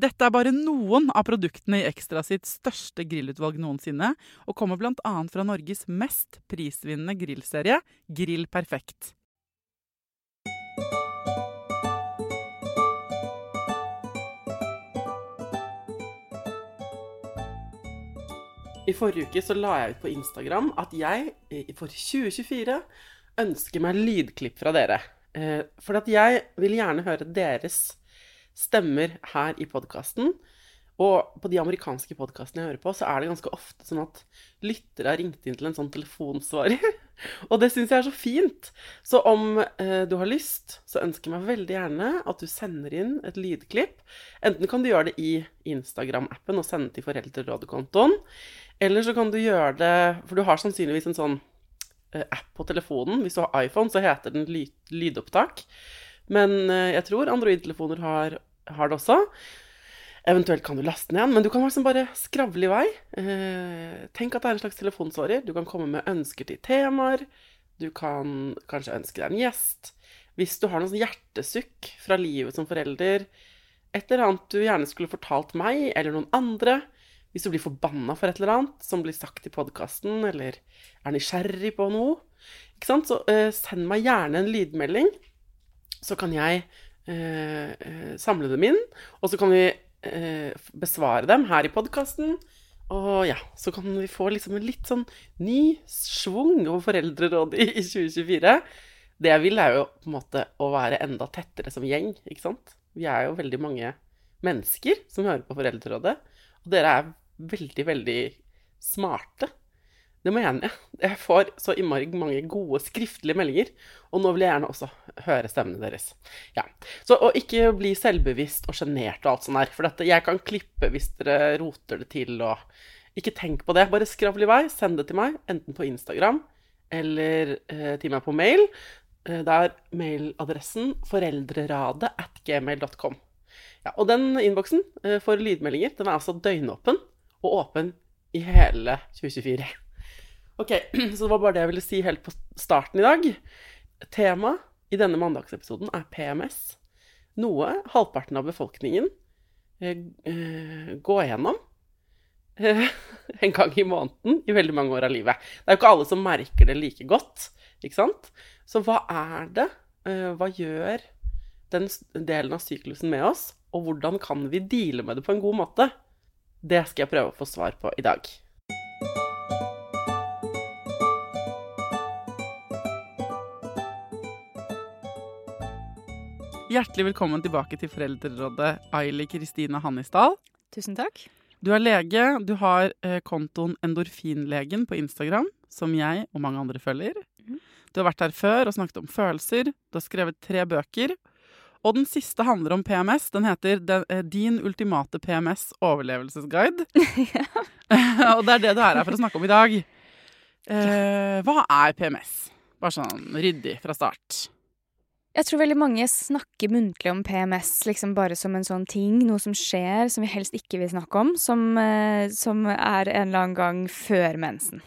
Dette er bare noen av produktene i Ekstra sitt største grillutvalg noensinne, og kommer bl.a. fra Norges mest prisvinnende grillserie, Grill Perfekt. I forrige uke så la jeg ut på Instagram at jeg eh, for 2024 ønsker meg lydklipp fra dere. Eh, For at jeg vil gjerne høre deres stemmer her i podkasten. Og på de amerikanske podkastene jeg hører på, så er det ganske ofte sånn at lyttere har ringt inn til en sånn telefonsvarer. Og det syns jeg er så fint. Så om eh, du har lyst, så ønsker jeg meg veldig gjerne at du sender inn et lydklipp. Enten kan du gjøre det i Instagram-appen og sende til Foreldrerådekontoen. Eller så kan du gjøre det For du har sannsynligvis en sånn eh, app på telefonen. Hvis du har iPhone, så heter den lyd, lydopptak. Men eh, jeg tror Android-telefoner har, har det også. Eventuelt kan du laste den igjen, men du kan liksom bare skravle i vei. Eh, tenk at det er en slags telefonsvarer. Du kan komme med ønsker til temaer. Du kan kanskje ønske deg en gjest. Hvis du har noe sånn hjertesukk fra livet som forelder, et eller annet du gjerne skulle fortalt meg eller noen andre. Hvis du blir forbanna for et eller annet som blir sagt i podkasten, eller er nysgjerrig på noe, så eh, send meg gjerne en lydmelding. Så kan jeg samle dem inn, og så kan vi eh, besvare dem her i podkasten. Og ja, så kan vi få liksom en litt sånn ny schwung over Foreldrerådet i 2024. Det jeg vil, er jo på en måte å være enda tettere som gjeng, ikke sant? Vi er jo veldig mange mennesker som hører på Foreldrerådet. Og dere er veldig, veldig smarte. Det må jeg. Jeg får så innmari mange gode skriftlige meldinger. Og nå vil jeg gjerne også høre stemmene deres. Ja. Så og ikke bli selvbevisst og sjenert og alt sånt der. For dette, jeg kan klippe hvis dere roter det til og Ikke tenk på det. Bare skravl i vei. Send det til meg, enten på Instagram eller eh, til meg på mail. Eh, det er mailadressen foreldreradet. Ja, og den innboksen eh, for lydmeldinger den er altså døgnåpen og åpen i hele 2024. Ok, så det var bare det jeg ville si helt på starten i dag. Temaet i denne mandagsepisoden er PMS. Noe halvparten av befolkningen eh, eh, går gjennom eh, en gang i måneden i veldig mange år av livet. Det er jo ikke alle som merker det like godt, ikke sant? Så hva er det? Hva gjør den delen av syklusen med oss? Og hvordan kan vi deale med det på en god måte? Det skal jeg prøve å få svar på i dag. Hjertelig velkommen tilbake til Foreldrerådet, Aili Kristina Hannisdal. Tusen takk. Du er lege. Du har eh, kontoen Endorfinlegen på Instagram, som jeg og mange andre følger. Du har vært her før og snakket om følelser. Du har skrevet tre bøker. Og den siste handler om PMS. Den heter eh, Din ultimate PMS overlevelsesguide. og det er det du er her for å snakke om i dag. Eh, hva er PMS? Bare sånn ryddig fra start. Jeg tror veldig mange snakker muntlig om PMS liksom bare som en sånn ting, noe som skjer som vi helst ikke vil snakke om, som, eh, som er en eller annen gang før mensen.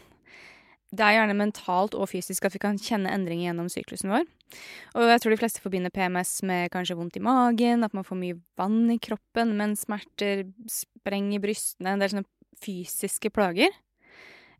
Det er gjerne mentalt og fysisk at vi kan kjenne endringer gjennom syklusen vår. Og jeg tror de fleste forbinder PMS med kanskje vondt i magen, at man får mye vann i kroppen, menssmerter, spreng i brystene, en del sånne fysiske plager.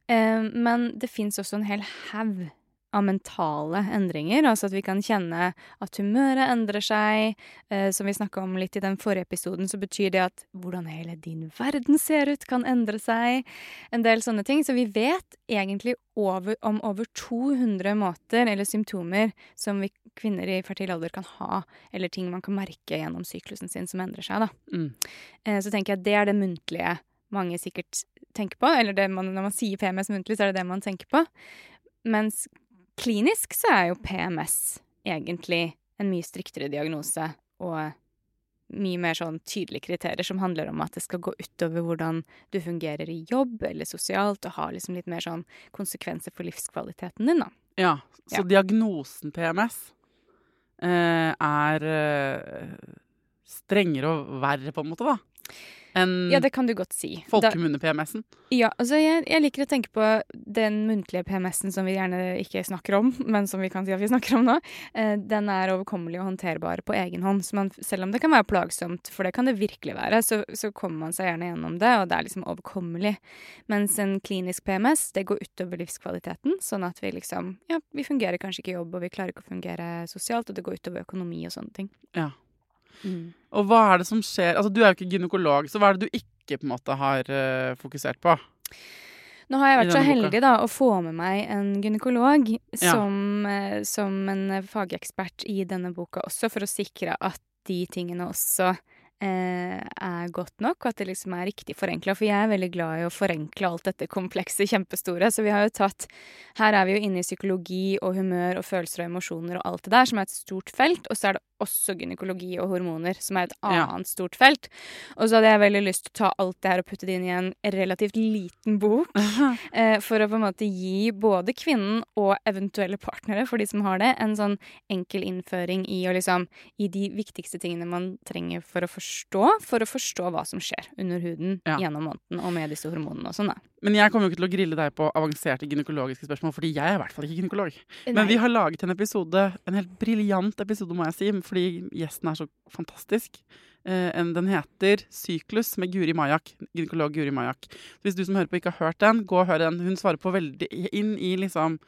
Eh, men det fins også en hel haug av mentale endringer. Altså at vi kan kjenne at humøret endrer seg. Eh, som vi snakka om litt i den forrige episoden, så betyr det at hvordan hele din verden ser ut, kan endre seg. En del sånne ting. Så vi vet egentlig over, om over 200 måter eller symptomer som vi kvinner i fertil alder kan ha, eller ting man kan merke gjennom syklusen sin som endrer seg. da. Mm. Eh, så tenker jeg at det er det muntlige mange sikkert tenker på. Eller det man, når man sier PMS muntlig, så er det det man tenker på. Mens klinisk så er jo PMS egentlig en mye striktere diagnose og mye mer sånn tydelige kriterier som handler om at det skal gå utover hvordan du fungerer i jobb eller sosialt, og har liksom litt mer sånn konsekvenser for livskvaliteten din, da. Ja, så Ja. diagnosen PMS eh, er eh, strengere og verre, på en måte, da, enn Ja, det kan du godt si. folkemunne-PMS-en. ja, altså jeg, jeg liker å tenke på den muntlige PMS-en som vi gjerne ikke snakker om, men som vi kan si at vi snakker om nå. Eh, den er overkommelig og håndterbar på egen hånd. Så man, selv om det kan være plagsomt, for det kan det virkelig være, så, så kommer man seg gjerne gjennom det, og det er liksom overkommelig. Mens en klinisk PMS, det går utover livskvaliteten, sånn at vi liksom Ja, vi fungerer kanskje ikke i jobb, og vi klarer ikke å fungere sosialt, og det går utover økonomi og sånne ting. Ja. Mm. Og hva er det som skjer Altså, du er jo ikke gynekolog, så hva er det du ikke på en måte har uh, fokusert på? Nå har jeg vært så heldig da å få med meg en gynekolog Ja. som, eh, som en fagekspert i denne boka også, for å sikre at de tingene også er godt nok, og at det liksom er riktig forenkla. For jeg er veldig glad i å forenkle alt dette komplekse, kjempestore. Så vi har jo tatt Her er vi jo inne i psykologi og humør og følelser og emosjoner og alt det der, som er et stort felt. Og så er det også gynekologi og hormoner, som er et Ja. annet stort felt. Og så hadde jeg veldig lyst til å ta alt det her og putte det inn i en relativt liten bok. eh, for å på en måte gi både kvinnen og eventuelle partnere, for de som har det, en sånn enkel innføring i, liksom, i de viktigste tingene man trenger for å forstå, for å forstå hva som skjer under huden Ja. gjennom måneden og med disse hormonene og sånn. da. Men jeg kommer jo ikke til å grille deg på avanserte gynekologiske spørsmål, fordi jeg er i hvert fall ikke gynekolog. Men vi har laget en episode, en helt briljant episode, må jeg si, fordi gjesten er så fantastisk. Eh, den heter 'Syklus' med Guri Majak, gynekolog Guri Majak. Så hvis du som hører på ikke har hørt den, gå og hør den. Hun svarer på veldig inn i liksom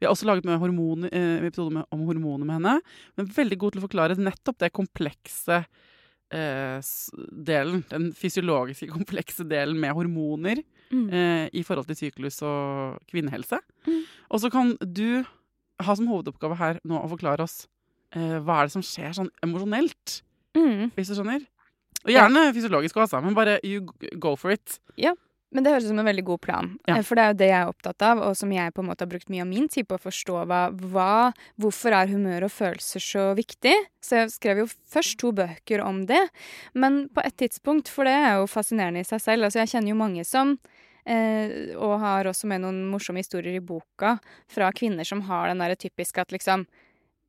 Vi har også laget med hormoner, eh, episode med, om hormoner med henne, men veldig god til å forklare nettopp det komplekse delen, den fysiologiske komplekse delen med hormoner Mm. eh, i forhold til syklus og kvinnehelse. Mm. Og så kan du ha som hovedoppgave her nå å forklare oss eh, hva er det som skjer sånn emosjonelt, Mm. hvis du skjønner. Og gjerne fysiologisk også, men bare you go for it. Men det høres ut som en veldig god plan. Ja. Eh, For det er jo det jeg er opptatt av, og som jeg på en måte har brukt mye av min tid på å forstå hva, hva Hvorfor er humør og følelser så viktig? Så jeg skrev jo først to bøker om det. Men på et tidspunkt, for det er jo fascinerende i seg selv Altså, jeg kjenner jo mange som eh, Og har også med noen morsomme historier i boka fra kvinner som har den derre typiske at liksom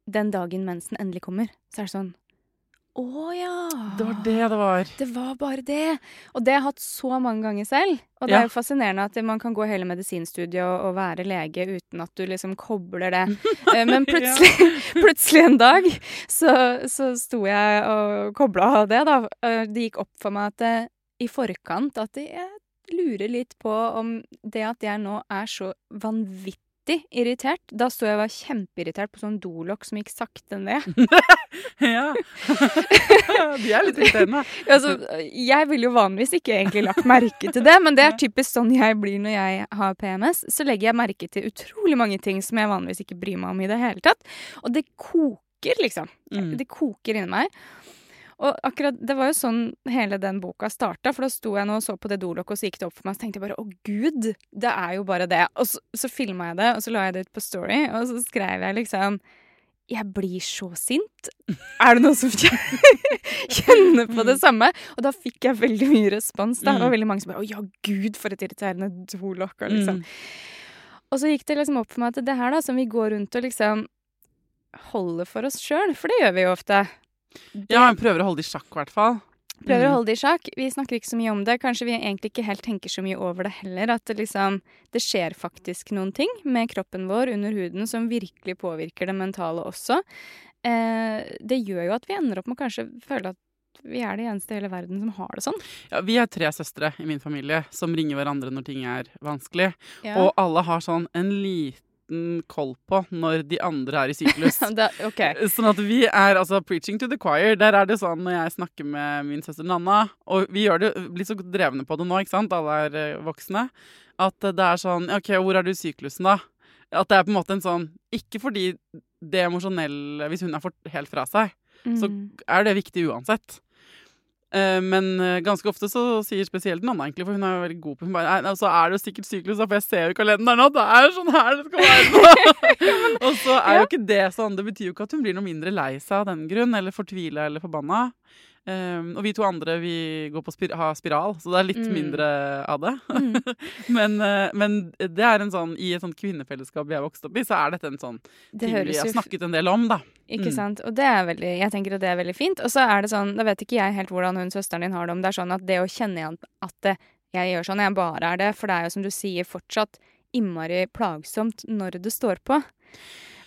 Den dagen mensen endelig kommer, så er det sånn Å ja. Det var det det var. Det var bare det. Og det har jeg hatt så mange ganger selv. Og det Ja. er jo fascinerende at man kan gå hele medisinstudiet og, og være lege uten at du liksom kobler det. Eh, Men plutselig, plutselig en dag så, så sto jeg og kobla det, da. Eh, Det gikk opp for meg at det, i forkant at jeg lurer litt på om det at jeg nå er så vanvittig irritert Da sto jeg og var kjempeirritert på sånn dolokk som gikk sakte ned. Ja. De er litt irriterende. Altså, jeg ville jo vanligvis ikke egentlig lagt merke til det, men det er typisk sånn jeg blir når jeg har PMS. Så legger jeg merke til utrolig mange ting som jeg vanligvis ikke bryr meg om i det hele tatt. Og det koker, liksom. Mm. Det koker inni meg. Og akkurat, Det var jo sånn hele den boka starta, for da sto jeg nå og så på det dolokket, og så gikk det opp for meg, så tenkte jeg bare å gud, det er jo bare det. Og så, så filma jeg det, og så la jeg det ut på Story, og så skrev jeg liksom jeg blir så sint. Er det noen som kjenner på det samme? Og da fikk jeg veldig mye respons. Da. Det var Mm. veldig mange som bare 'Å ja, gud, for et irriterende dolokk'. og Liksom. Mm. Og så gikk det liksom opp for meg at det her da, som vi går rundt og liksom holder for oss sjøl, for det gjør vi jo ofte. Det- Ja, jeg prøver å holde det i sjakk, i hvert fall. Prøver Mm. å holde det i sjakk. Vi snakker ikke så mye om det. Kanskje vi egentlig ikke helt tenker så mye over det heller. At det liksom Det skjer faktisk noen ting med kroppen vår under huden som virkelig påvirker det mentale også. Eh, det gjør jo at vi ender opp med å kanskje føle at vi er de eneste i hele verden som har det sånn. Ja, vi er tre søstre i min familie som ringer hverandre når ting er vanskelig. Ja. Og alle har sånn en liten koll på når de andre er i syklus. da, okay. Sånn at vi er altså preaching to the choir. Der er det sånn når jeg snakker med min søster Nanna, og vi gjør det blir så drevne på det nå, ikke sant, alle er eh, voksne, at det er sånn OK, hvor er du i syklusen, da? At det er på en måte en sånn Ikke fordi det emosjonelle Hvis hun er for, helt fra seg, så Mm. er det viktig uansett. Eh, Men eh, ganske ofte så sier spesielt Nanna, egentlig, for hun er jo veldig god på Hun bare Nei, så er det jo sikkert syklus, for jeg ser jo i kalenderen at det er sånn her det skal være. og så er jo ikke det sånn. Det betyr jo ikke at hun blir noe mindre lei seg av den grunn, eller fortvila eller forbanna. Um, og vi to andre vi går på spir har spiral, så det er litt Mm. mindre av det. Mm. men, uh, men det er en sånn i et sånt kvinnefellesskap vi har vokst opp i, så er dette en sånn Det ting vi har snakket en del om, da. Ikke Mm. sant? Og det er veldig, jeg tenker at det er veldig fint. Og så er det sånn, da vet ikke jeg helt hvordan hun søsteren din har det, om det er sånn at det å kjenne igjen at det, jeg gjør sånn, jeg bare er det, for det er jo som du sier fortsatt innmari plagsomt når det står på.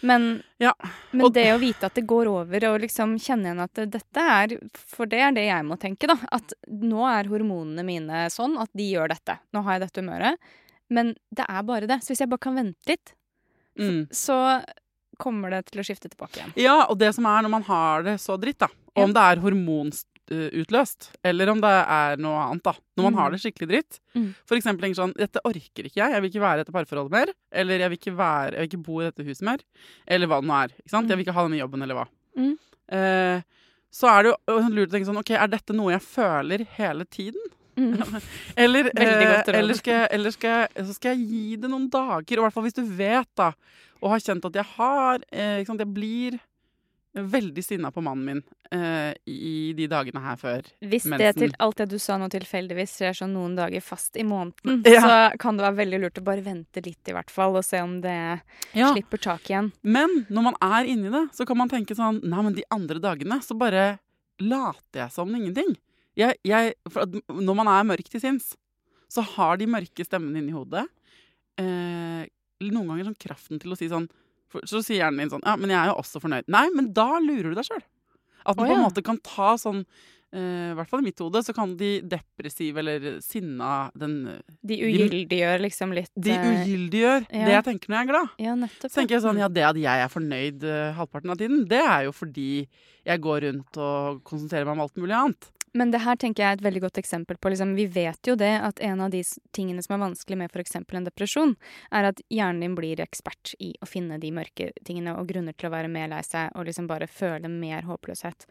Men, Ja, men det å vite at det går over, og liksom kjenne igjen at dette er For det er det jeg må tenke, da. At nå er hormonene mine sånn at de gjør dette. Nå har jeg dette humøret. Men det er bare det. Så hvis jeg bare kan vente litt, Mm. så kommer det til å skifte tilbake igjen. Ja, og det som er når man har det så dritt, da. Ja. Om det er hormonutløst, eller om det er noe annet, da. Når man Mm. har det skikkelig dritt. Mm. Eksempel tenker sånn Dette orker ikke jeg. Jeg vil ikke være i dette parforholdet mer. Eller jeg vil ikke, være, jeg vil ikke bo i dette huset mer. Eller hva det nå er. Ikke sant? Jeg vil ikke ha denne jobben, eller hva. Mm. Eh, så er det jo lurt å tenke sånn OK, er dette noe jeg føler hele tiden? Mm. Eller, eh, eller, skal jeg, eller skal jeg, så skal jeg gi det noen dager. Og i hvert fall hvis du vet, da, og har kjent at jeg har eh, Jeg blir veldig sinna på mannen min uh, i de dagene her før Hvis det mensen. til alt det du sa nå tilfeldigvis skjer sånn noen dager fast i måneden, Ja. så kan det være veldig lurt å bare vente litt i hvert fall, og se om det Ja. slipper tak igjen. Men når man er inni det, så kan man tenke sånn Nei, men de andre dagene så bare later jeg som ingenting. Jeg, jeg, når man er mørk til sinns, så har de mørke stemmene inni hodet Uh, noen ganger sånn kraften til å si sånn Så sier hjernen din sånn Ja, men jeg er jo også fornøyd. Nei, men da lurer du deg sjøl. At den Å, på en måte kan ta sånn eh, I hvert fall i mitt hode så kan de depressive eller sinna den De ugyldiggjør liksom litt De eh, ugyldiggjør ja. det jeg tenker når jeg er glad. Ja, nettopp. Så tenker jeg sånn, ja Det at jeg er fornøyd eh, halvparten av tiden, det er jo fordi jeg går rundt og konsentrerer meg om alt mulig annet. Men det her tenker jeg er et veldig godt eksempel på. Liksom, vi vet jo det at en av de tingene som er vanskelig med f.eks. en depresjon, er at hjernen din blir ekspert i å finne de mørke tingene og grunner til å være mer lei seg og liksom bare føle mer håpløshet.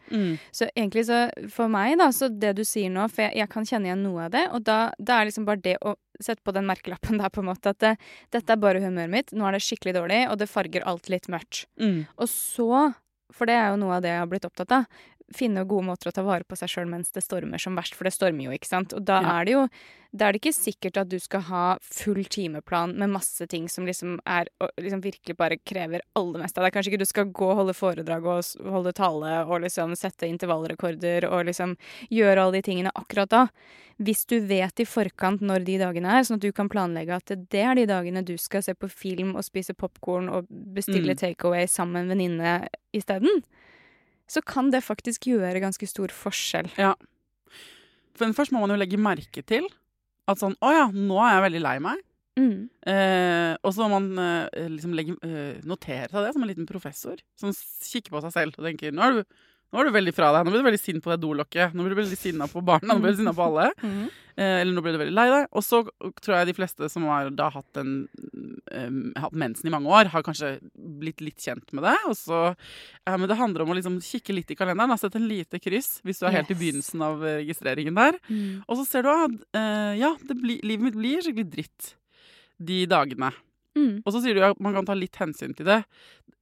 Så egentlig så for meg, da, så det du sier nå, for jeg, jeg kan kjenne igjen noe av det, og da, da er liksom bare det å sette på den merkelappen der, på en måte, at det, dette er bare humøret mitt, nå er det skikkelig dårlig, og det farger alt litt mørkt. Mm. Og så, for det er jo noe av det jeg har blitt opptatt av, finne gode måter å ta vare på seg sjøl mens det stormer som verst, for det stormer jo, ikke sant. Og da Ja. er det jo Da er det ikke sikkert at du skal ha full timeplan med masse ting som liksom er liksom virkelig bare krever aller meste av deg. Kanskje ikke du skal gå og holde foredrag og holde tale og liksom sette intervallrekorder og liksom gjøre alle de tingene akkurat da. Hvis du vet i forkant når de dagene er, sånn at du kan planlegge at det er de dagene du skal se på film og spise popkorn og bestille Mm. takeaway sammen med en venninne isteden, så kan det faktisk gjøre ganske stor forskjell. Ja. Men først må man jo legge merke til at sånn Å ja, nå er jeg veldig lei meg. Mm. Eh, og så må man eh, liksom legge, eh, notere seg det som en liten professor. Som kikker på seg selv og tenker nå er du, nå er du veldig fra deg. Nå blir du veldig sint på det dolokket. Nå blir du veldig sinna på barna. Nå blir du sinna på alle. Mhm. Eh, eller nå blir du veldig lei deg. Og så tror jeg de fleste som har da hatt, en, eh, hatt mensen i mange år, har kanskje blitt litt kjent med det. Og så, eh, men det handler om å liksom kikke litt i kalenderen. Da. Sette en lite kryss hvis du er helt i begynnelsen av eh, registreringen der. Mm. Og så ser du at eh, ja, det blir- livet mitt blir skikkelig dritt de dagene. Mm. Og så sier du at man kan ta litt hensyn til det.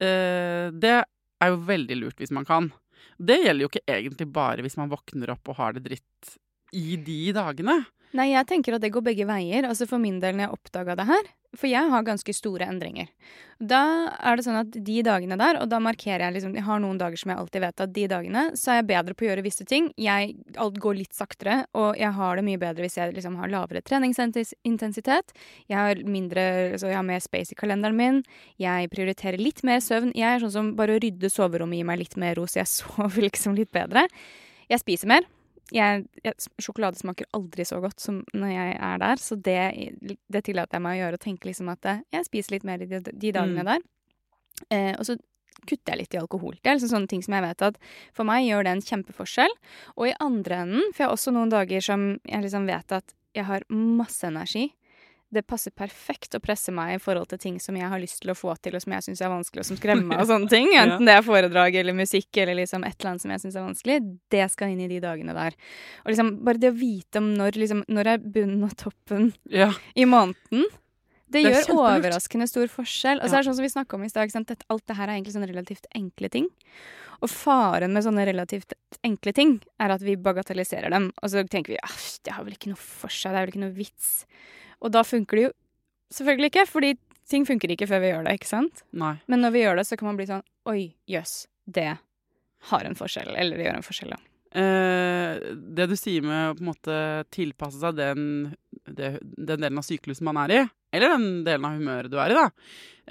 Eh, det er jo veldig lurt hvis man kan. Det gjelder jo ikke egentlig bare hvis man våkner opp og har det dritt i de dagene. Nei, jeg tenker at det går begge veier. Altså For min del, når jeg oppdaga det her For jeg har ganske store endringer. Da er det sånn at de dagene der, og da markerer jeg liksom Jeg har noen dager som jeg alltid vet at de dagene så er jeg bedre på å gjøre visse ting. Jeg, alt går litt saktere, og jeg har det mye bedre hvis jeg liksom har lavere treningsintensitet. Jeg har mindre Altså jeg har mer space i kalenderen min. Jeg prioriterer litt mer søvn. Jeg er sånn som bare å rydde soverommet gir meg litt mer ro, så jeg sover liksom litt bedre. Jeg spiser mer jeg, jeg, sjokolade smaker aldri så godt som når jeg er der, så det, det tillater jeg meg å gjøre. Og tenke liksom at eh, jeg spiser litt mer de, de dagene mm. der. Eh, og så kutter jeg litt i alkohol. Det er liksom sånne ting som jeg vet at for meg gjør det en kjempeforskjell. Og i andre enden, for jeg har også noen dager som jeg liksom vet at jeg har masse energi det passer perfekt å presse meg i forhold til ting som jeg har lyst til å få til, og som jeg syns er vanskelig, og som skremmer meg, og sånne ting. Enten det er foredrag eller musikk eller liksom et eller annet som jeg syns er vanskelig. Det skal inn i de dagene der. Og liksom bare det å vite om når, liksom, når er bunnen og toppen ja. i måneden det, det gjør overraskende stor forskjell. Og så er det sånn som vi snakka om i stad, alt det her er egentlig sånne relativt enkle ting. Og faren med sånne relativt enkle ting er at vi bagatelliserer dem. Og så tenker vi at det har vel ikke noe for seg, det er vel ikke noe vits. Og da funker det jo selvfølgelig ikke, fordi ting funker ikke før vi gjør det, ikke sant? Nei. Men når vi gjør det, så kan man bli sånn Oi, jøss, det har en forskjell. Eller det gjør en forskjell, ja. Eh, det du sier med å på en måte tilpasse seg den, det, den delen av syklusen man er i, eller den delen av humøret du er i, da.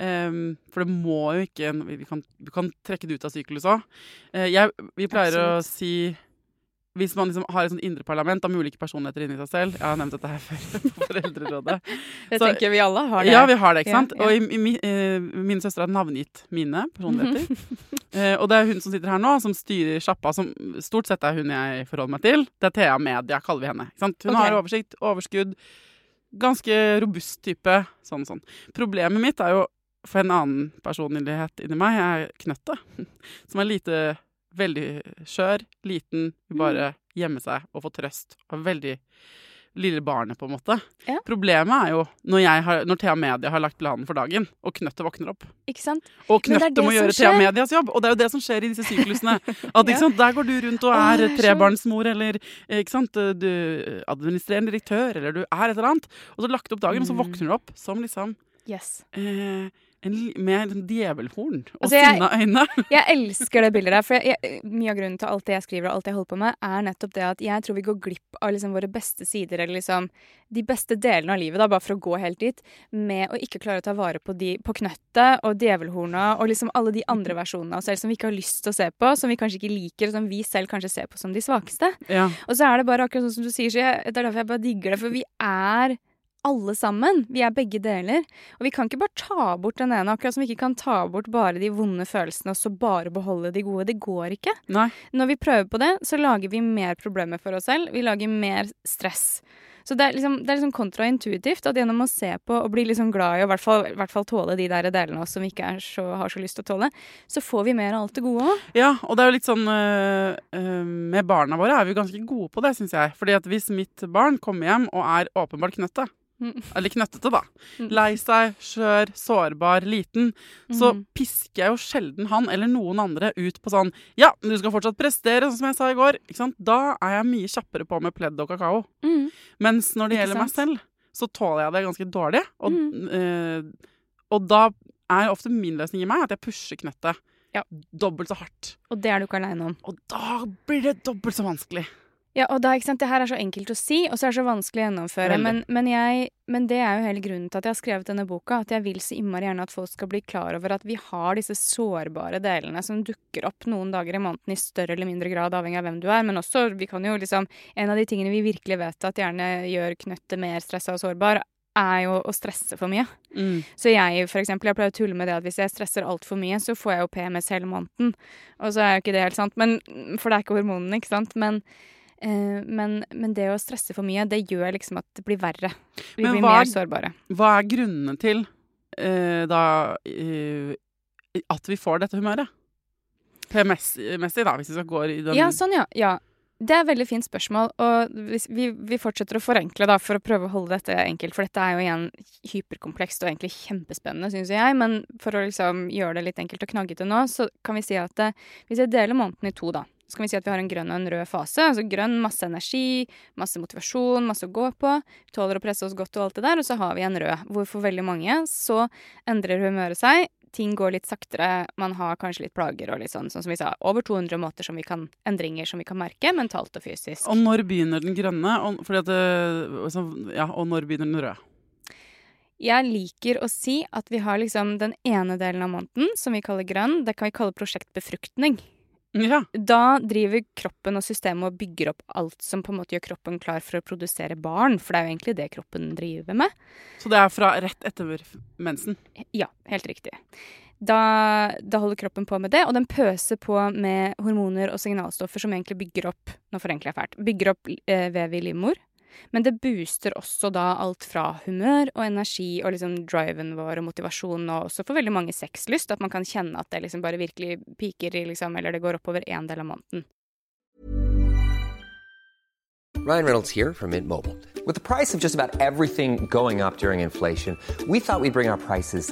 Eh, for det må jo ikke Vi kan, vi kan trekke det ut av syklus òg. Eh, vi pleier Absolutt. å si hvis man liksom har et sånt indre parlament av ulike personligheter inni seg selv Jeg har nevnt dette her før på Foreldrerådet. Det så, tenker vi alle har det. Ja, vi har det, ikke sant. Ja, ja. Og i, i, uh, mine søster har navngitt mine personligheter. uh, og det er hun som sitter her nå, som styrer sjappa, som stort sett er hun jeg forholder meg til. Det er Thea Media, kaller vi henne. Hun okay. har oversikt, overskudd. Ganske robust type. Sånn og sånn. Problemet mitt er jo for en annen personlighet inni meg, jeg er knøttet. Som er lite veldig skjør, liten, vil mm. bare gjemme seg og få trøst. Og veldig lille barnet, på en måte. Ja. Problemet er jo når, har, når, Thea Media har lagt planen for dagen, og Knøttet våkner opp. Ikke sant? Og Knøttet må gjøre Thea Medias jobb! Og det er jo det som skjer i disse syklusene. At, ja. Der går du rundt og er trebarnsmor, eller ikke sant? du administrerende direktør, eller du er et eller annet. Og så lagt opp dagen, mm. og så mm. våkner du opp som liksom yes. eh, en, med en djevelhorn og altså, sinna øyne. jeg elsker det bildet der. For jeg, jeg, mye av grunnen til alt det jeg skriver og alt jeg holder på med, er nettopp det at jeg tror vi går glipp av liksom våre beste sider, eller liksom de beste delene av livet, da, bare for å gå helt dit, med å ikke klare å ta vare på, de, på knøttet og djevelhorna og liksom alle de andre versjonene av oss selv som vi ikke har lyst til å se på, som vi kanskje ikke liker, og som vi selv kanskje ser på som de svakeste. Ja. Og så er det bare akkurat sånn som du sier, så jeg, det er derfor jeg bare digger det, for vi er alle sammen. Vi er begge deler. Og vi kan ikke bare ta bort den ene, akkurat som vi ikke kan ta bort bare de vonde følelsene og så bare beholde de gode. Det går ikke. Nei. Når vi prøver på det, så lager vi mer problemer for oss selv. Vi lager mer stress. Så det er liksom, det er liksom kontraintuitivt at gjennom å se på og bli liksom glad i, og i hvert fall, i hvert fall tåle de der delene av oss som vi ikke så, har så lyst til å tåle, så får vi mer av alt det gode òg. Ja, og det er jo litt sånn øh, øh, Med barna våre er vi ganske gode på det, syns jeg. Fordi at hvis mitt barn kommer hjem og er åpenbart knøtte, eller knøttete, da. Mm. Lei seg, skjør, sårbar, liten. Så mm. pisker jeg jo sjelden han eller noen andre ut på sånn Ja, du skal fortsatt prestere, sånn som jeg sa i går. Da er jeg mye kjappere på med pledd og kakao. Mm. Mens når det gjelder meg selv, så tåler jeg det ganske dårlig. Og, øh, og da er ofte min løsning i meg at jeg pusher knøttet ja. dobbelt så hardt. Og det er du ikke aleine om. Og da blir det dobbelt så vanskelig. Ja, og da, ikke sant, Det her er så enkelt å si, og så er det så vanskelig å gjennomføre. Men, men, jeg, men, det er jo hele grunnen til at jeg har skrevet denne boka. At jeg vil så innmari gjerne at folk skal bli klar over at vi har disse sårbare delene som dukker opp noen dager i måneden i større eller mindre grad, avhengig av hvem du er. Men også, vi kan jo liksom En av de tingene vi virkelig vet at gjerne gjør knøttet mer stressa og sårbar, er jo å stresse for mye. Mm. Så jeg for eksempel, jeg pleier å tulle med det at hvis jeg stresser altfor mye, så får jeg jo PMS hele måneden. Og så er jo ikke det helt sant, men, for det er ikke hormonene, ikke sant. Men men, men, det å stresse for mye, det gjør liksom at det blir verre. Vi men blir hva, mer sårbare. Hva er grunnene til uh, da uh, at vi får dette humøret? PMS-messig, da, hvis vi skal gå i den Ja, sånn, ja. ja. Det er et veldig fint spørsmål, og vi, vi, fortsetter å forenkle da, for å prøve å holde dette enkelt. For dette er jo igjen hyperkomplekst og egentlig kjempespennende, syns jeg. Men for å liksom gjøre det litt enkelt og knaggete nå, så kan vi si at hvis jeg deler måneden i to, da, så kan vi si at vi har en grønn og en rød fase. Altså grønn, masse energi, masse motivasjon, masse å gå på. Tåler å presse oss godt og alt det der. Og så har vi en rød, hvor for veldig mange så endrer humøret seg. Ting går litt saktere, man har kanskje litt plager og litt sånn, sånn som vi sa. Over 200 måter som vi kan, endringer som vi kan merke, mentalt og fysisk. Og når begynner den grønne? Og, det, altså, ja, og når begynner den røde? Jeg liker å si at vi har liksom den ene delen av måneden, som vi kaller grønn. Det kan vi kalle prosjekt befruktning. Ja. Da driver kroppen og systemet og bygger opp alt som på en måte gjør kroppen klar for å produsere barn, for det er jo egentlig det kroppen driver med. Så det er fra rett etter mensen? Ja, helt riktig. Da, da holder kroppen på med det, og den pøser på med hormoner og signalstoffer som egentlig bygger opp nå forenkler jeg fælt, bygger opp eh, vev i livmor. Men det booster også da alt fra humør og energi og liksom driven vår og motivasjon, og også for veldig mange sexlyst, at man kan kjenne at det liksom bare virkelig piker i liksom, eller det går oppover én del av måneden. Ryan Reynolds here from Mint Mobile. With the price of just about everything going up during inflation, we thought we'd bring our prices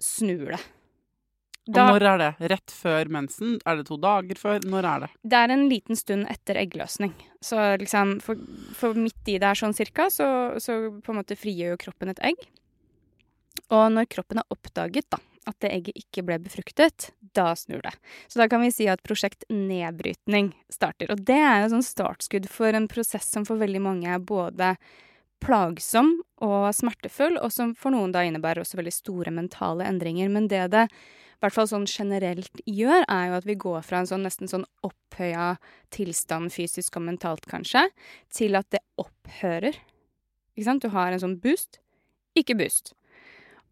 snur det. Og når er det? Rett før mensen? Er det to dager før? Når er det? det er en liten stund etter eggløsning. Så liksom, for, for midt i der sånn cirka, så, så på en måte frigjør jo kroppen et egg. Og når kroppen har oppdaget da, at det egget ikke ble befruktet, da snur det. Så da kan vi si at prosjekt nedbrytning starter. Og det er jo sånn startskudd for en prosess som for veldig mange er både plagsom og smertefull, og som for noen da innebærer også veldig store mentale endringer. Men det det i hvert fall sånn generelt gjør, er jo at vi går fra en sånn nesten sånn opphøya tilstand fysisk og mentalt, kanskje, til at det opphører. Ikke sant? Du har en sånn boost, ikke boost.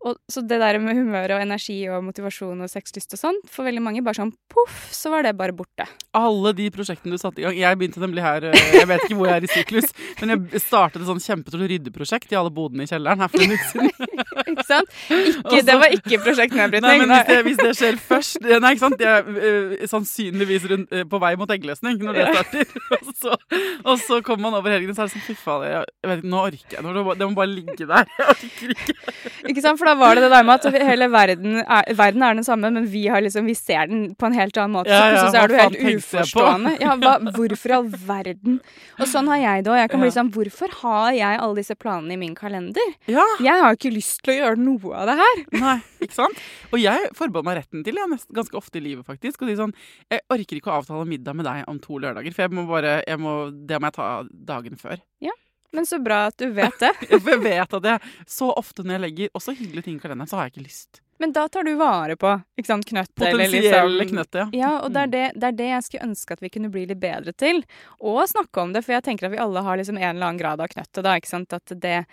Og, så det der med humør og energi og motivasjon og sexlyst og sånn, for veldig mange bare sånn poff, så var det bare borte. Alle de prosjektene du satte i gang Jeg begynte nemlig her eh, Jeg vet ikke hvor jeg er i syklus, men jeg startet et sånn kjempetort ryddeprosjekt i alle bodene i kjelleren her for en uke siden. Ikke sant? Ikke, Også, det var ikke prosjekt Nei, men hvis det, hvis det skjer først Nei, ikke sant? Jeg er uh, sannsynligvis rundt, uh, på vei mot eggløsning når det starter. Og så, og så kommer man over helgen, så er det sånn Fy faen, jeg, jeg vet ikke, nå orker jeg. Det må bare ligge der. Jeg orker ikke. Ikke sant? For da var det det der med at hele verden er, verden er den samme, men vi, har liksom, vi ser den på en helt annen måte. Ja, ja, så så er du helt uforstående. Ja, hva, hvorfor i all verden? Og sånn har jeg det òg. Jeg kan bli Ja. sånn Hvorfor har jeg alle disse planene i min kalender? Ja, Jeg har ikke lyst til å gjøre noe av det her. nei, ikke sant? Og jeg forbeholder meg retten til, det ganske ofte i livet faktisk, Og si sånn Jeg orker ikke å avtale middag med deg om to lørdager, for jeg må bare jeg må, Det må jeg ta dagen før. Men så bra at du vet det. Jeg vet at jeg så ofte når jeg legger også hyggelige ting i kalenderen, så har jeg ikke lyst. Men da tar du vare på ikke sant, knøttet. eller Potensielle liksom- knøttet, ja. Ja, og det er det, det er det jeg skulle ønske at vi kunne bli litt bedre til. Og snakke om det, for jeg tenker at vi alle har liksom en eller annen grad av knøttet. da, ikke sant? At det,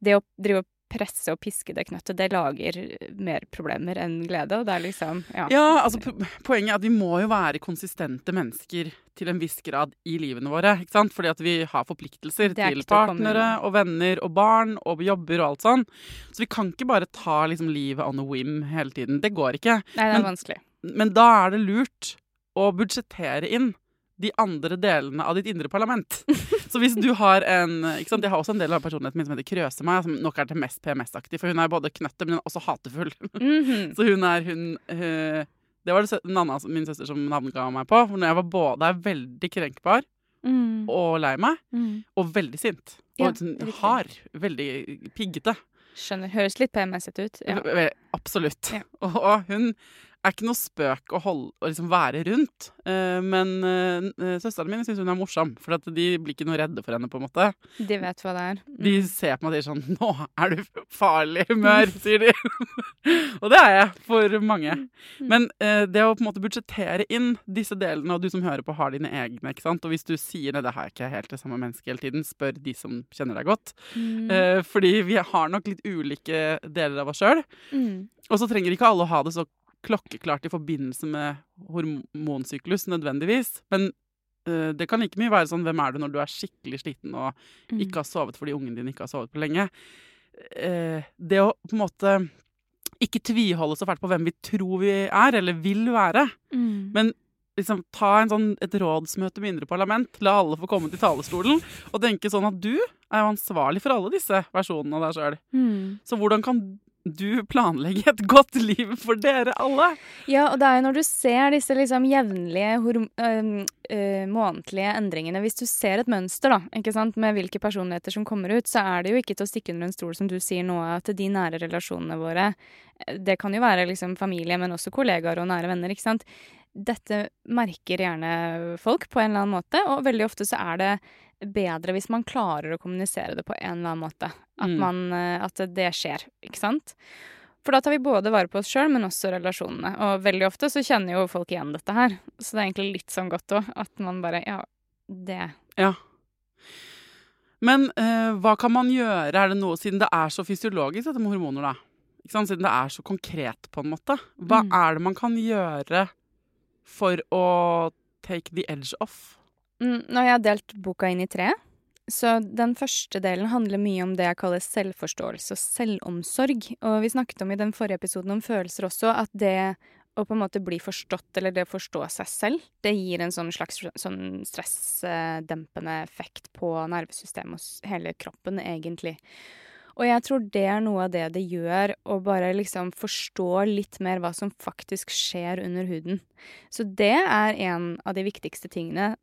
det å drive og presse og piske det knøttet, det lager mer problemer enn glede. Og det er liksom Ja. Ja, altså po- Poenget er at vi må jo være konsistente mennesker til en viss grad i livene våre. ikke sant? Fordi at vi har forpliktelser er til partnere og venner og barn og jobber og alt sånn. Så vi kan ikke bare ta liksom livet on a whim hele tiden. Det går ikke. Nei, det er Men- vanskelig. Men da er det lurt å budsjettere inn de andre delene av ditt indre parlament. Så hvis du har en ikke sant? Jeg har også en del av personligheten min som heter Krøse-meg, som nok er til mest PMS-aktig. For hun er både knøttet, men hun er også hatefull. Mhm. Så hun er hun uh, Det var det Nanna, min søster, som navnga meg på. For når jeg var både er veldig krenkbar Mm. og lei meg, Mm. og veldig sint. Og sånn hard. Veldig piggete. Skjønner. Høres litt PMS-et ut. Ja. Absolutt. Ja. Og, hun er ikke noe spøk å, holde, å liksom være rundt. Eh, men uh, søsteren min syns hun er morsom, for at de blir ikke noe redde for henne. på en måte. De vet hva det er. De ser på meg og sier sånn 'Nå er du farlig humør', sier de. og det er jeg for mange. Men eh, det å på en måte budsjettere inn disse delene, og du som hører på, har dine egne. ikke sant? Og hvis du sier 'nei, det har jeg ikke helt det samme mennesket hele tiden', spør de som kjenner deg godt. Mm. Eh, fordi vi har nok litt ulike deler av oss sjøl. Mm. Og så trenger ikke alle å ha det så klokkeklart i forbindelse med hormonsyklus nødvendigvis. Men uh, det kan like mye være sånn hvem er du når du er skikkelig sliten og Mm. ikke har sovet fordi ungen din ikke har sovet på lenge. Uh, det å på en måte ikke tviholde så fælt på hvem vi tror vi er, eller vil være, Mm. men liksom ta en sånn, et rådsmøte med indre parlament, la alle få komme til talerstolen, og tenke sånn at du er jo ansvarlig for alle disse versjonene av deg sjøl. Mm. Så hvordan kan du planlegge et godt liv for dere alle? Ja, og det er jo når du ser disse liksom jevnlige øh, øh, månedlige endringene Hvis du ser et mønster da, ikke sant, med hvilke personligheter som kommer ut, så er det jo ikke til å stikke under en stol, som du sier nå, at de nære relasjonene våre eh, Det kan jo være liksom familie, men også kollegaer og nære venner, ikke sant. Dette merker gjerne folk på en eller annen måte, og veldig ofte så er det bedre hvis man klarer å kommunisere det på en eller annen måte. At, Mm. man, eh, at det skjer, ikke sant. For da tar vi både vare på oss sjøl, men også relasjonene. Og veldig ofte så kjenner jo folk igjen dette her. Så det er egentlig litt sånn godt òg, at man bare Ja, det Ja. Men eh, hva kan man gjøre? Er det noe, Siden det er så fysiologisk, dette med hormoner, da. Ikke sant? Siden det er så konkret, på en måte. Hva Mm. er det man kan gjøre for å take the edge off? Mm, Nå har jeg delt boka inn i tre. Så den første delen handler mye om det jeg kaller selvforståelse og selvomsorg. Og vi snakket om i den forrige episoden om følelser også, at det å på en måte bli forstått, eller det å forstå seg selv, det gir en sånn slags sånn stressdempende effekt på nervesystemet og hele kroppen, egentlig. Og jeg tror det er noe av det det gjør, å bare liksom forstå litt mer hva som faktisk skjer under huden. Så det er en av de viktigste tingene,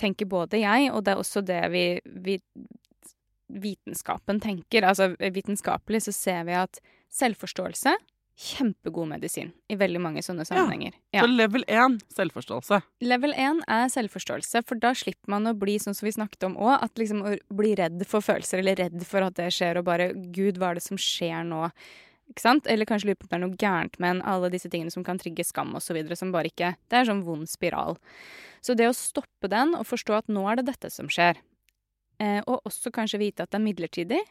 tenker både jeg, og det er også det vi, vi vitenskapen tenker. Altså vitenskapelig så ser vi at selvforståelse Kjempegod medisin i veldig mange sånne sammenhenger. Ja. Så level 1 selvforståelse. Level 1 er selvforståelse, for da slipper man å bli sånn som vi snakket om òg, at liksom å bli redd for følelser, eller redd for at det skjer, og bare Gud, hva er det som skjer nå? Ikke sant? Eller kanskje lurer på om det er noe gærent med en, alle disse tingene som kan trigge skam osv., som bare ikke Det er en sånn vond spiral. Så det å stoppe den og forstå at nå er det dette som skjer, eh, og også kanskje vite at det er midlertidig,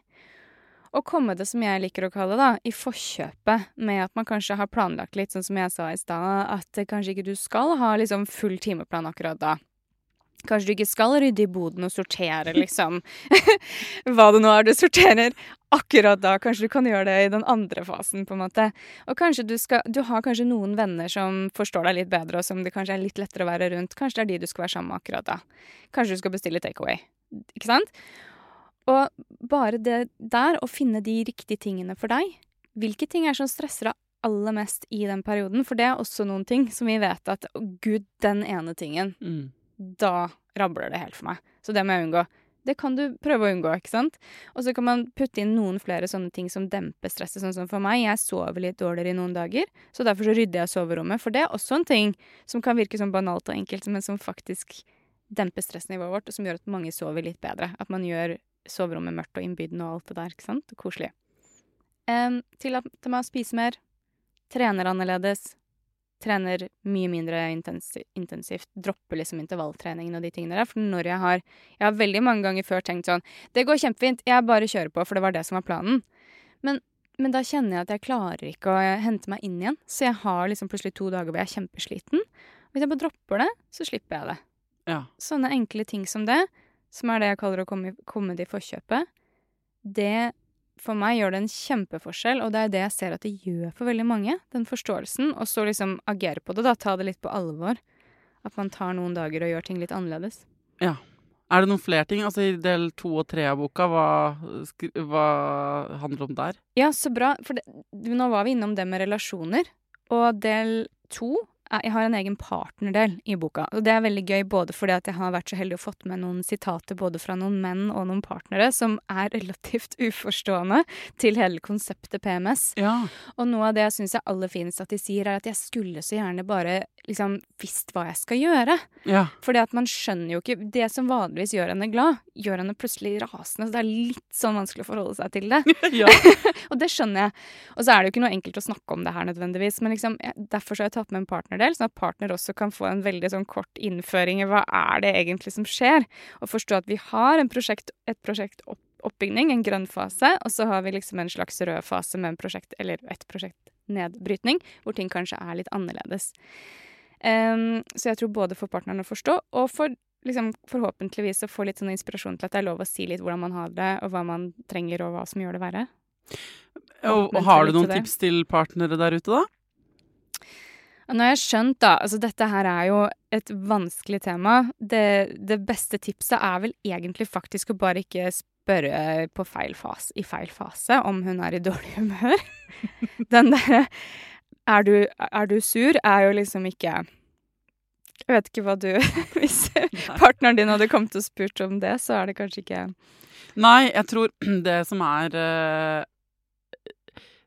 og komme det, som jeg liker å kalle da, i forkjøpet med at man kanskje har planlagt litt, sånn som jeg sa i stad, at kanskje ikke du skal ha liksom full timeplan akkurat da. Kanskje du ikke skal rydde i boden og sortere, liksom. Hva det nå er du sorterer akkurat da. Kanskje du kan gjøre det i den andre fasen, på en måte. Og kanskje du skal Du har kanskje noen venner som forstår deg litt bedre, og som det kanskje er litt lettere å være rundt. Kanskje det er de du skal være sammen med akkurat da. Kanskje du skal bestille takeaway. Ikke sant? Og bare det der, å finne de riktige tingene for deg, hvilke ting er som stresser deg aller mest i den perioden? For det er også noen ting som vi vet at å gud, den ene tingen, Mm. Da rabler det helt for meg. Så det må jeg unngå. Det kan du prøve å unngå, ikke sant? Og så kan man putte inn noen flere sånne ting som demper stresset, sånn som for meg. Jeg sover litt dårligere i noen dager, så derfor så rydder jeg soverommet. For det er også en ting som kan virke sånn banalt og enkelt, men som faktisk demper stressnivået vårt, og som gjør at mange sover litt bedre. At man gjør soverommet mørkt og innbydende og alt det der, ikke sant? Koselig. Um, Tillat meg å spise mer. Trener annerledes. Trener mye mindre intensi intensivt. Dropper liksom intervalltreningen og de tingene der. For når jeg har Jeg har veldig mange ganger før tenkt sånn Det går kjempefint, jeg bare kjører på, for det var det som var planen. Men, men da kjenner jeg at jeg klarer ikke å hente meg inn igjen. Så jeg har liksom plutselig to dager hvor jeg er kjempesliten. Hvis jeg bare dropper det, så slipper jeg det. Ja. Sånne enkle ting som det, som er det jeg kaller å komme, komme det i forkjøpet, det for meg gjør det en kjempeforskjell, og det er det jeg ser at det gjør for veldig mange. Den forståelsen. Og så liksom agere på det, da. Ta det litt på alvor. At man tar noen dager og gjør ting litt annerledes. ja. Er det noen flere ting? Altså I del to og tre av boka, hva, hva handler om der? Ja, så bra. For det, nå var vi innom det med relasjoner. Og del to Jeg har en egen partnerdel i boka. Og det er veldig gøy både fordi at jeg har vært så heldig og fått med noen sitater både fra noen menn og noen partnere som er relativt uforstående til hele konseptet PMS. Ja. Og noe av det jeg syns er aller finest at de sier, er at jeg skulle så gjerne bare liksom visst hva jeg skal gjøre. ja. Fordi at man skjønner jo ikke Det som vanligvis gjør henne glad, gjør henne plutselig rasende. Så det er litt sånn vanskelig å forholde seg til det. ja. Og det skjønner jeg. Og så er det jo ikke noe enkelt å snakke om det her nødvendigvis. Men liksom, derfor så har jeg tatt med en partnerdel, sånn at partner også kan få en veldig sånn kort innføring i hva er det egentlig som skjer. Og forstå at vi har en prosjekt, et prosjekt opp, oppbygning, en grønn fase, og så har vi liksom en slags rød fase med en prosjekt, eller et prosjekt nedbrytning, hvor ting kanskje er litt annerledes. Em, så jeg tror både for partneren å forstå, og for liksom, forhåpentligvis å få litt sånn inspirasjon til at det er lov å si litt hvordan man har det, og hva man trenger, og hva som gjør det verre. Og, og har du noen til tips til partnere der ute, da? Nå har jeg skjønt, da Altså, dette her er jo et vanskelig tema. Det, det beste tipset er vel egentlig faktisk å bare ikke spørre på feil fase, i feil fase om hun er i dårlig humør. Den derre er, du- er du sur? er jo liksom ikke Jeg vet ikke hva du Hvis partneren din hadde kommet og spurt om det, så er det kanskje ikke Nei, jeg tror det som er eh,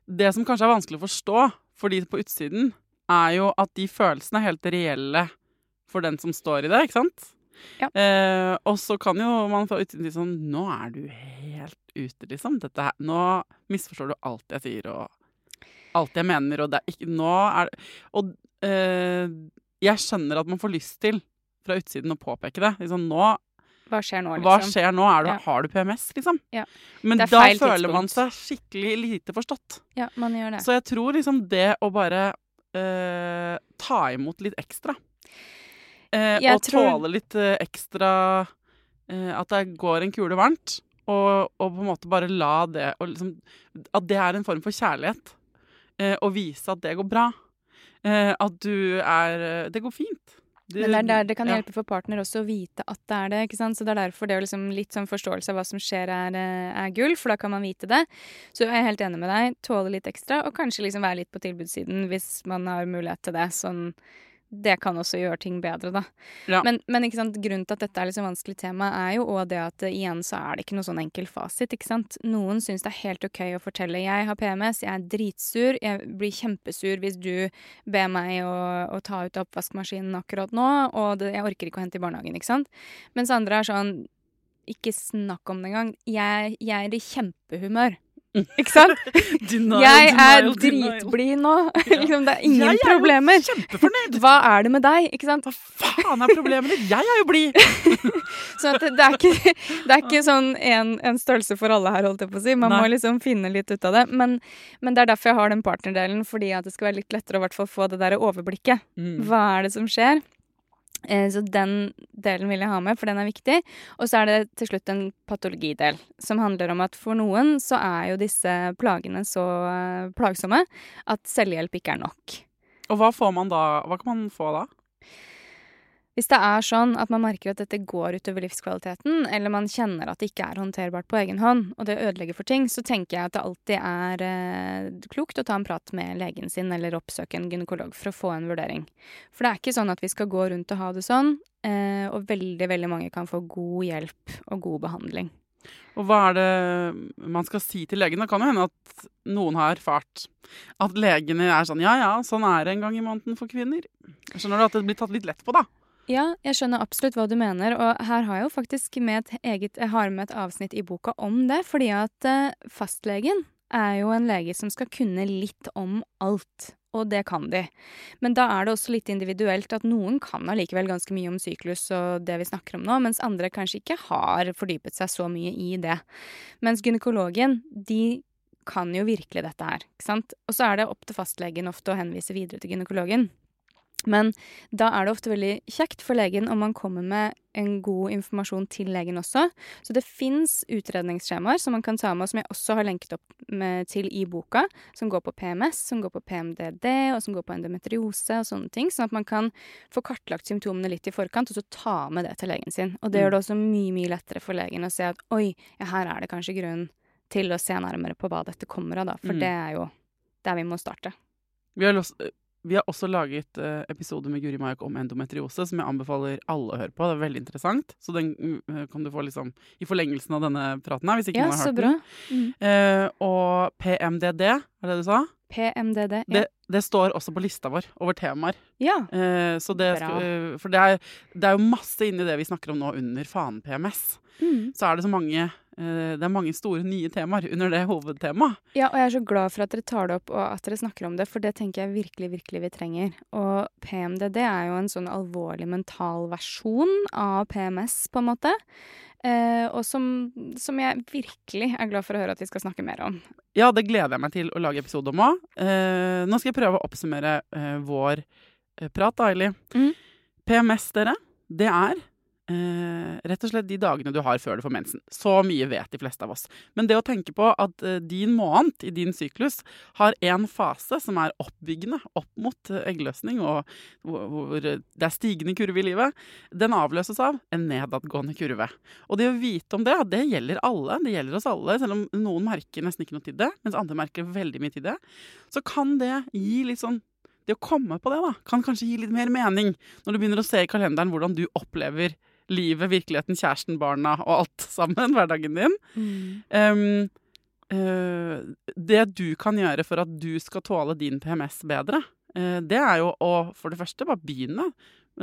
Det som kanskje er vanskelig å forstå for de på utsiden, er jo at de følelsene er helt reelle for den som står i det, ikke sant? Ja. Eh, og så kan jo man fra utsiden si sånn Nå er du helt ute, liksom. Dette her, nå misforstår du alt jeg sier, og alt jeg mener, og det er ikke Nå er det Og eh, jeg skjønner at man får lyst til fra utsiden å påpeke det. Liksom, nå Hva skjer nå, liksom? hva skjer nå? Du, Ja. Har du PMS, liksom? Ja. Men da føler man seg skikkelig lite forstått. Ja, man gjør det. Så jeg tror liksom det å bare eh, ta imot litt ekstra eh, Og tror- tåle litt eh, ekstra eh, At det går en kule varmt. Og, og på en måte bare la det liksom, At det er en form for kjærlighet. Eh, og vise at det går bra. Eh, at du er eh, Det går fint. Du- Men det er der det kan ja. hjelpe for partner også å vite at det er det. ikke sant? Så det er derfor det er liksom litt sånn forståelse av hva som skjer, er, eh, er gull, for da kan man vite det. Så jeg er helt enig med deg. Tåle litt ekstra, og kanskje liksom være litt på tilbudssiden hvis man har mulighet til det. Sånn, det kan også gjøre ting bedre, da. Ja. Men, men grunnen til at dette er litt sånn vanskelig tema, er jo òg det at eh, igjen så er det ikke noe sånn enkel fasit. ikke sant? Noen syns det er helt OK å fortelle 'jeg har PMS, jeg er dritsur', jeg blir kjempesur hvis du ber meg å, å ta ut oppvaskmaskinen akkurat nå, og det, jeg orker ikke å hente i barnehagen, ikke sant? Mens andre er sånn ikke snakk om det engang. Jeg, jeg er i kjempehumør. Ikke sant? Denial, Jeg er dritblid nå. Liksom, det er ingen Jeg er jo problemer. Kjempefornøyd! Hva er det med deg? Ikke sant? Hva faen er problemet ditt? Jeg er jo blid! Så at det, er ikke, det er ikke sånn en, en størrelse for alle her, holdt jeg på å si. Man Nei. må liksom finne litt ut av det. Men, men det er derfor jeg har den partnerdelen, fordi at det skal være litt lettere å få det der overblikket. Mm. Hva er det som skjer? Eh, Så den delen vil jeg ha med, for den er viktig. Og så er det til slutt en patologidel, som handler om at for noen så er jo disse plagene så eh, plagsomme at selvhjelp ikke er nok. Og hva får man da? Hva kan man få da? Hvis det er sånn at man merker at dette går utover livskvaliteten, eller man kjenner at det ikke er håndterbart på egen hånd, og det ødelegger for ting, så tenker jeg at det alltid er eh, klokt å ta en prat med legen sin eller oppsøke en gynekolog for å få en vurdering. For det er ikke sånn at vi skal gå rundt og ha det sånn, eh, og veldig, veldig mange kan få god hjelp og god behandling. Og hva er det man skal si til legen? Det kan jo hende at noen har erfart at legene er sånn ja ja, sånn er det en gang i måneden for kvinner. Skjønner du at det blir tatt litt lett på, da? Ja, jeg skjønner absolutt hva du mener, og her har jeg jo faktisk med et eget, jeg har med et avsnitt i boka om det, fordi at eh, fastlegen er jo en lege som skal kunne litt om alt. Og det kan de. Men da er det også litt individuelt at noen kan allikevel ganske mye om syklus og det vi snakker om nå, mens andre kanskje ikke har fordypet seg så mye i det. Mens gynekologen, de kan jo virkelig dette her, ikke sant. Og så er det opp til fastlegen ofte å henvise videre til gynekologen. Men da er det ofte veldig kjekt for legen om man kommer med en god informasjon til legen også. Så det fins utredningsskjemaer som man kan ta med, og som jeg også har lenket opp med, til i boka, som går på PMS, som går på PMDD, og som går på endometriose og sånne ting. Sånn at man kan få kartlagt symptomene litt i forkant, og så ta med det til legen sin. Og det gjør det også mye, mye lettere for legen å se at oi, ja, her er det kanskje grunn til å se nærmere på hva dette kommer av, da. For Mm. det er jo der vi må starte. Vi har, los- vi har også laget uh, episoder med Guri Majak om endometriose, som jeg anbefaler alle å høre på. Det er veldig interessant. Så den uh, kan du få liksom i forlengelsen av denne praten her, hvis ikke Ja, noen har hørt bra. den. Eh, og PMDD, er det du sa? PMDD. Ja. Det, det står også på lista vår over temaer. ja. Eh, så det, for det er, det er jo masse inni det vi snakker om nå under faen PMS. Mm. Så er det så mange Det er mange store nye temaer under det hovedtemaet. Ja, og jeg er så glad for at dere tar det opp og at dere snakker om det, for det tenker jeg virkelig, virkelig vi trenger. Og PMDD er jo en sånn alvorlig mental versjon av PMS, på en måte. Eh, og som, som jeg virkelig er glad for å høre at vi skal snakke mer om. Ja, det gleder jeg meg til å lage episode om òg. Eh, nå skal jeg prøve å oppsummere eh, vår eh, prat, da, Eili. Mhm. PMS, dere, det er eh, rett og slett de dagene du har før du får mensen. Så mye vet de fleste av oss. Men det å tenke på at eh, din måned i din syklus har en fase som er oppbyggende opp mot eh, eggløsning, og hvor, hvor det er stigende kurve i livet, den avløses av en nedadgående kurve. Og det å vite om det, det gjelder alle. Det gjelder oss alle, selv om noen merker nesten ikke noe til det, mens andre merker veldig mye til det. Så kan det gi litt sånn Det å komme på det, da, kan kanskje gi litt mer mening når du begynner å se i kalenderen hvordan du opplever livet, virkeligheten, kjæresten, barna og alt sammen, hverdagen din. Um, uh, det du kan gjøre for at du skal tåle din PMS bedre, uh, det er jo å for det første bare begynne.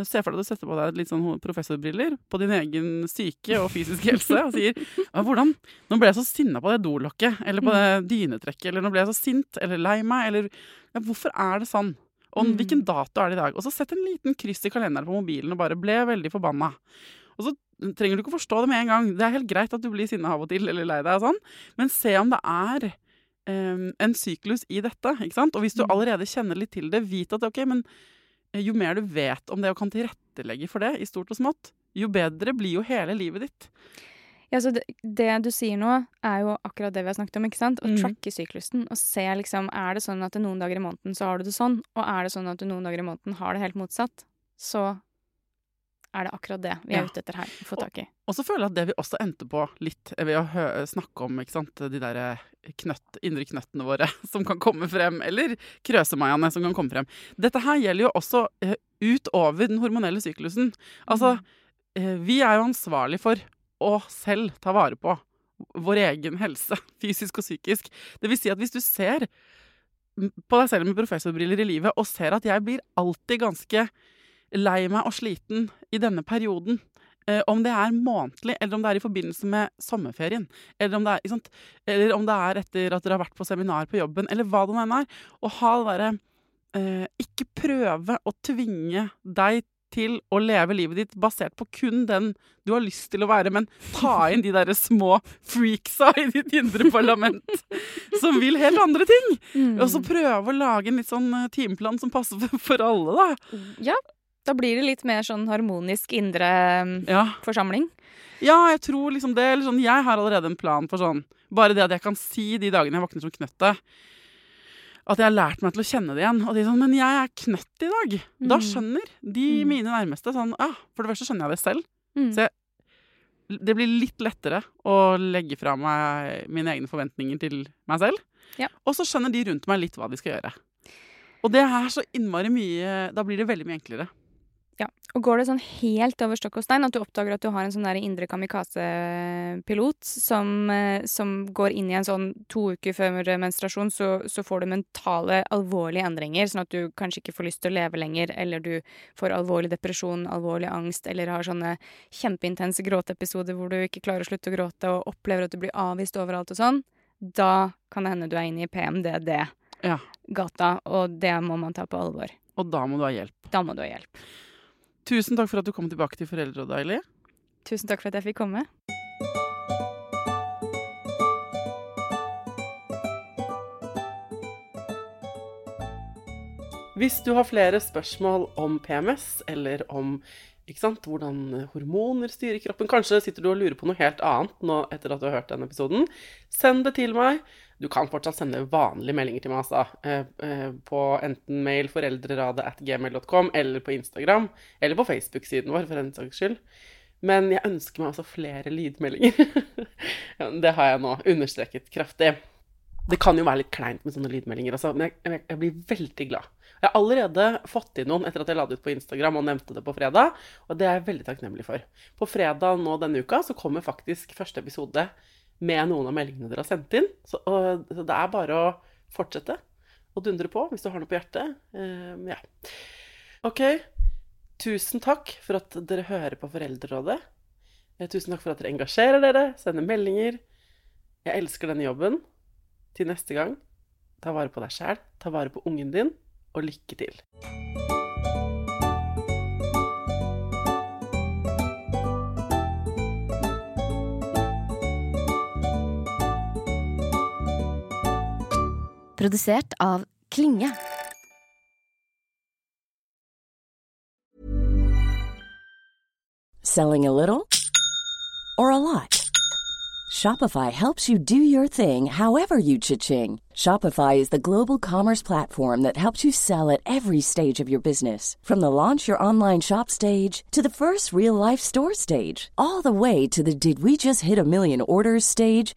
Se for deg at du setter på deg litt sånn professorbriller på din egen syke og fysiske helse og sier hvordan, 'Nå ble jeg så sinna på det dolokket, eller på det dynetrekket', eller 'nå ble jeg så sint', eller 'lei meg', eller ja, 'Hvorfor er det sånn?' Og hvilken dato er det i dag? Og så sett en liten kryss i kalenderen på mobilen og bare ble veldig forbanna. Og så trenger du ikke forstå det med en gang. Det er helt greit at du blir sinna av og til eller lei deg og sånn, men se om det er um, en syklus i dette. ikke sant? Og hvis du allerede kjenner litt til det, vit at ok, men eh, jo mer du vet om det og kan tilrettelegge for det i stort og smått, jo bedre blir jo hele livet ditt. Ja, så det, det du sier nå, er jo akkurat det vi har snakket om. ikke sant? Å mm. tracke syklusen og se liksom Er det sånn at noen dager i måneden så har du det sånn, og er det sånn at du noen dager i måneden har det helt motsatt, så er det akkurat det vi er Ja. ute etter her å få tak i. Og så føler jeg at det vi også endte på litt ved å snakke om ikke sant, de der eh, knøtt, indre knøttene våre som kan komme frem, eller krøsemaiene som kan komme frem. Dette her gjelder jo også eh, utover den hormonelle syklusen. Altså, eh, vi er jo ansvarlig for å selv ta vare på vår egen helse, fysisk og psykisk. Det vil si at hvis du ser på deg selv med professorbriller i livet og ser at jeg blir alltid ganske lei meg og sliten i denne perioden, Eh, om det er månedlig, eller om det er i forbindelse med sommerferien, eller om det er, sant? Eller om det er etter at dere har vært på seminar på jobben, eller hva det nå enn er. Å ha det derre eh, Ikke prøve å tvinge deg til å leve livet ditt basert på kun den du har lyst til å være, men ta inn de derre små freaksa i ditt indre parlament som vil helt andre ting. Og så prøve å lage en litt sånn eh, timeplan som passer for, alle, da. Ja, da blir det litt mer sånn harmonisk indre um, Ja. forsamling. Ja, jeg tror liksom det. Eller sånn, jeg har allerede en plan for sånn Bare det at jeg kan si de dagene jeg våkner som knøttet At jeg har lært meg til å kjenne det igjen. Og de sånn Men jeg er knøtt i dag. Da Mm. skjønner de Mm. mine nærmeste sånn Ja, for det første skjønner jeg det selv. Mm. Så jeg, det blir litt lettere å legge fra meg mine egne forventninger til meg selv. Ja. Og så skjønner de rundt meg litt hva de skal gjøre. Og det er så innmari mye Da blir det veldig mye enklere. Ja. Og går det sånn helt over stokk og stein at du oppdager at du har en sånn der indre kamikaze-pilot som, eh, som går inn i en sånn to uker før menstruasjon, så, så får du mentale, alvorlige endringer, sånn at du kanskje ikke får lyst til å leve lenger, eller du får alvorlig depresjon, alvorlig angst, eller har sånne kjempeintense gråteepisoder hvor du ikke klarer å slutte å gråte og opplever at du blir avvist overalt og sånn, da kan det hende du er inne i PMDD-gata, Ja. og det må man ta på alvor. Og da må du ha hjelp. Da må du ha hjelp. Tusen takk for at du kom tilbake til Foreldrerådet, Aili. Tusen takk for at jeg fikk komme. Hvis du har flere spørsmål om PMS, eller om ikke sant, hvordan hormoner styrer kroppen Kanskje sitter du og lurer på noe helt annet nå etter at du har hørt denne episoden. Send det til meg. Du kan fortsatt sende vanlige meldinger til meg, altså. Eh, eh, på enten mail foreldreradet eller på Instagram. Eller på Facebook-siden vår, for den saks skyld. Men jeg ønsker meg også flere lydmeldinger. Det har jeg nå understreket kraftig. Det kan jo være litt kleint med sånne lydmeldinger, altså, men jeg, jeg, jeg blir veldig glad. Jeg har allerede fått inn noen etter at jeg la det ut på Instagram og nevnte det på fredag, og det er jeg veldig takknemlig for. På fredag nå denne uka så kommer faktisk første episode med noen av meldingene dere har sendt inn. Så, og, så det er bare å fortsette å dundre på hvis du har noe på hjertet. Um, ja. OK. Tusen takk for at dere hører på Foreldrerådet. Eh, Tusen takk for at dere engasjerer dere, sender meldinger. Jeg elsker denne jobben. Til neste gang, ta vare på deg sjæl, ta vare på ungen din, og lykke til. Produsert av Klinge. Selling a little or a lot? Shopify helps you do your thing however you cha-ching. Shopify is the global commerce platform that helps you sell at every stage of your business. From the launch your online shop stage to the first real life store stage, all the way to the did we just hit a million orders stage.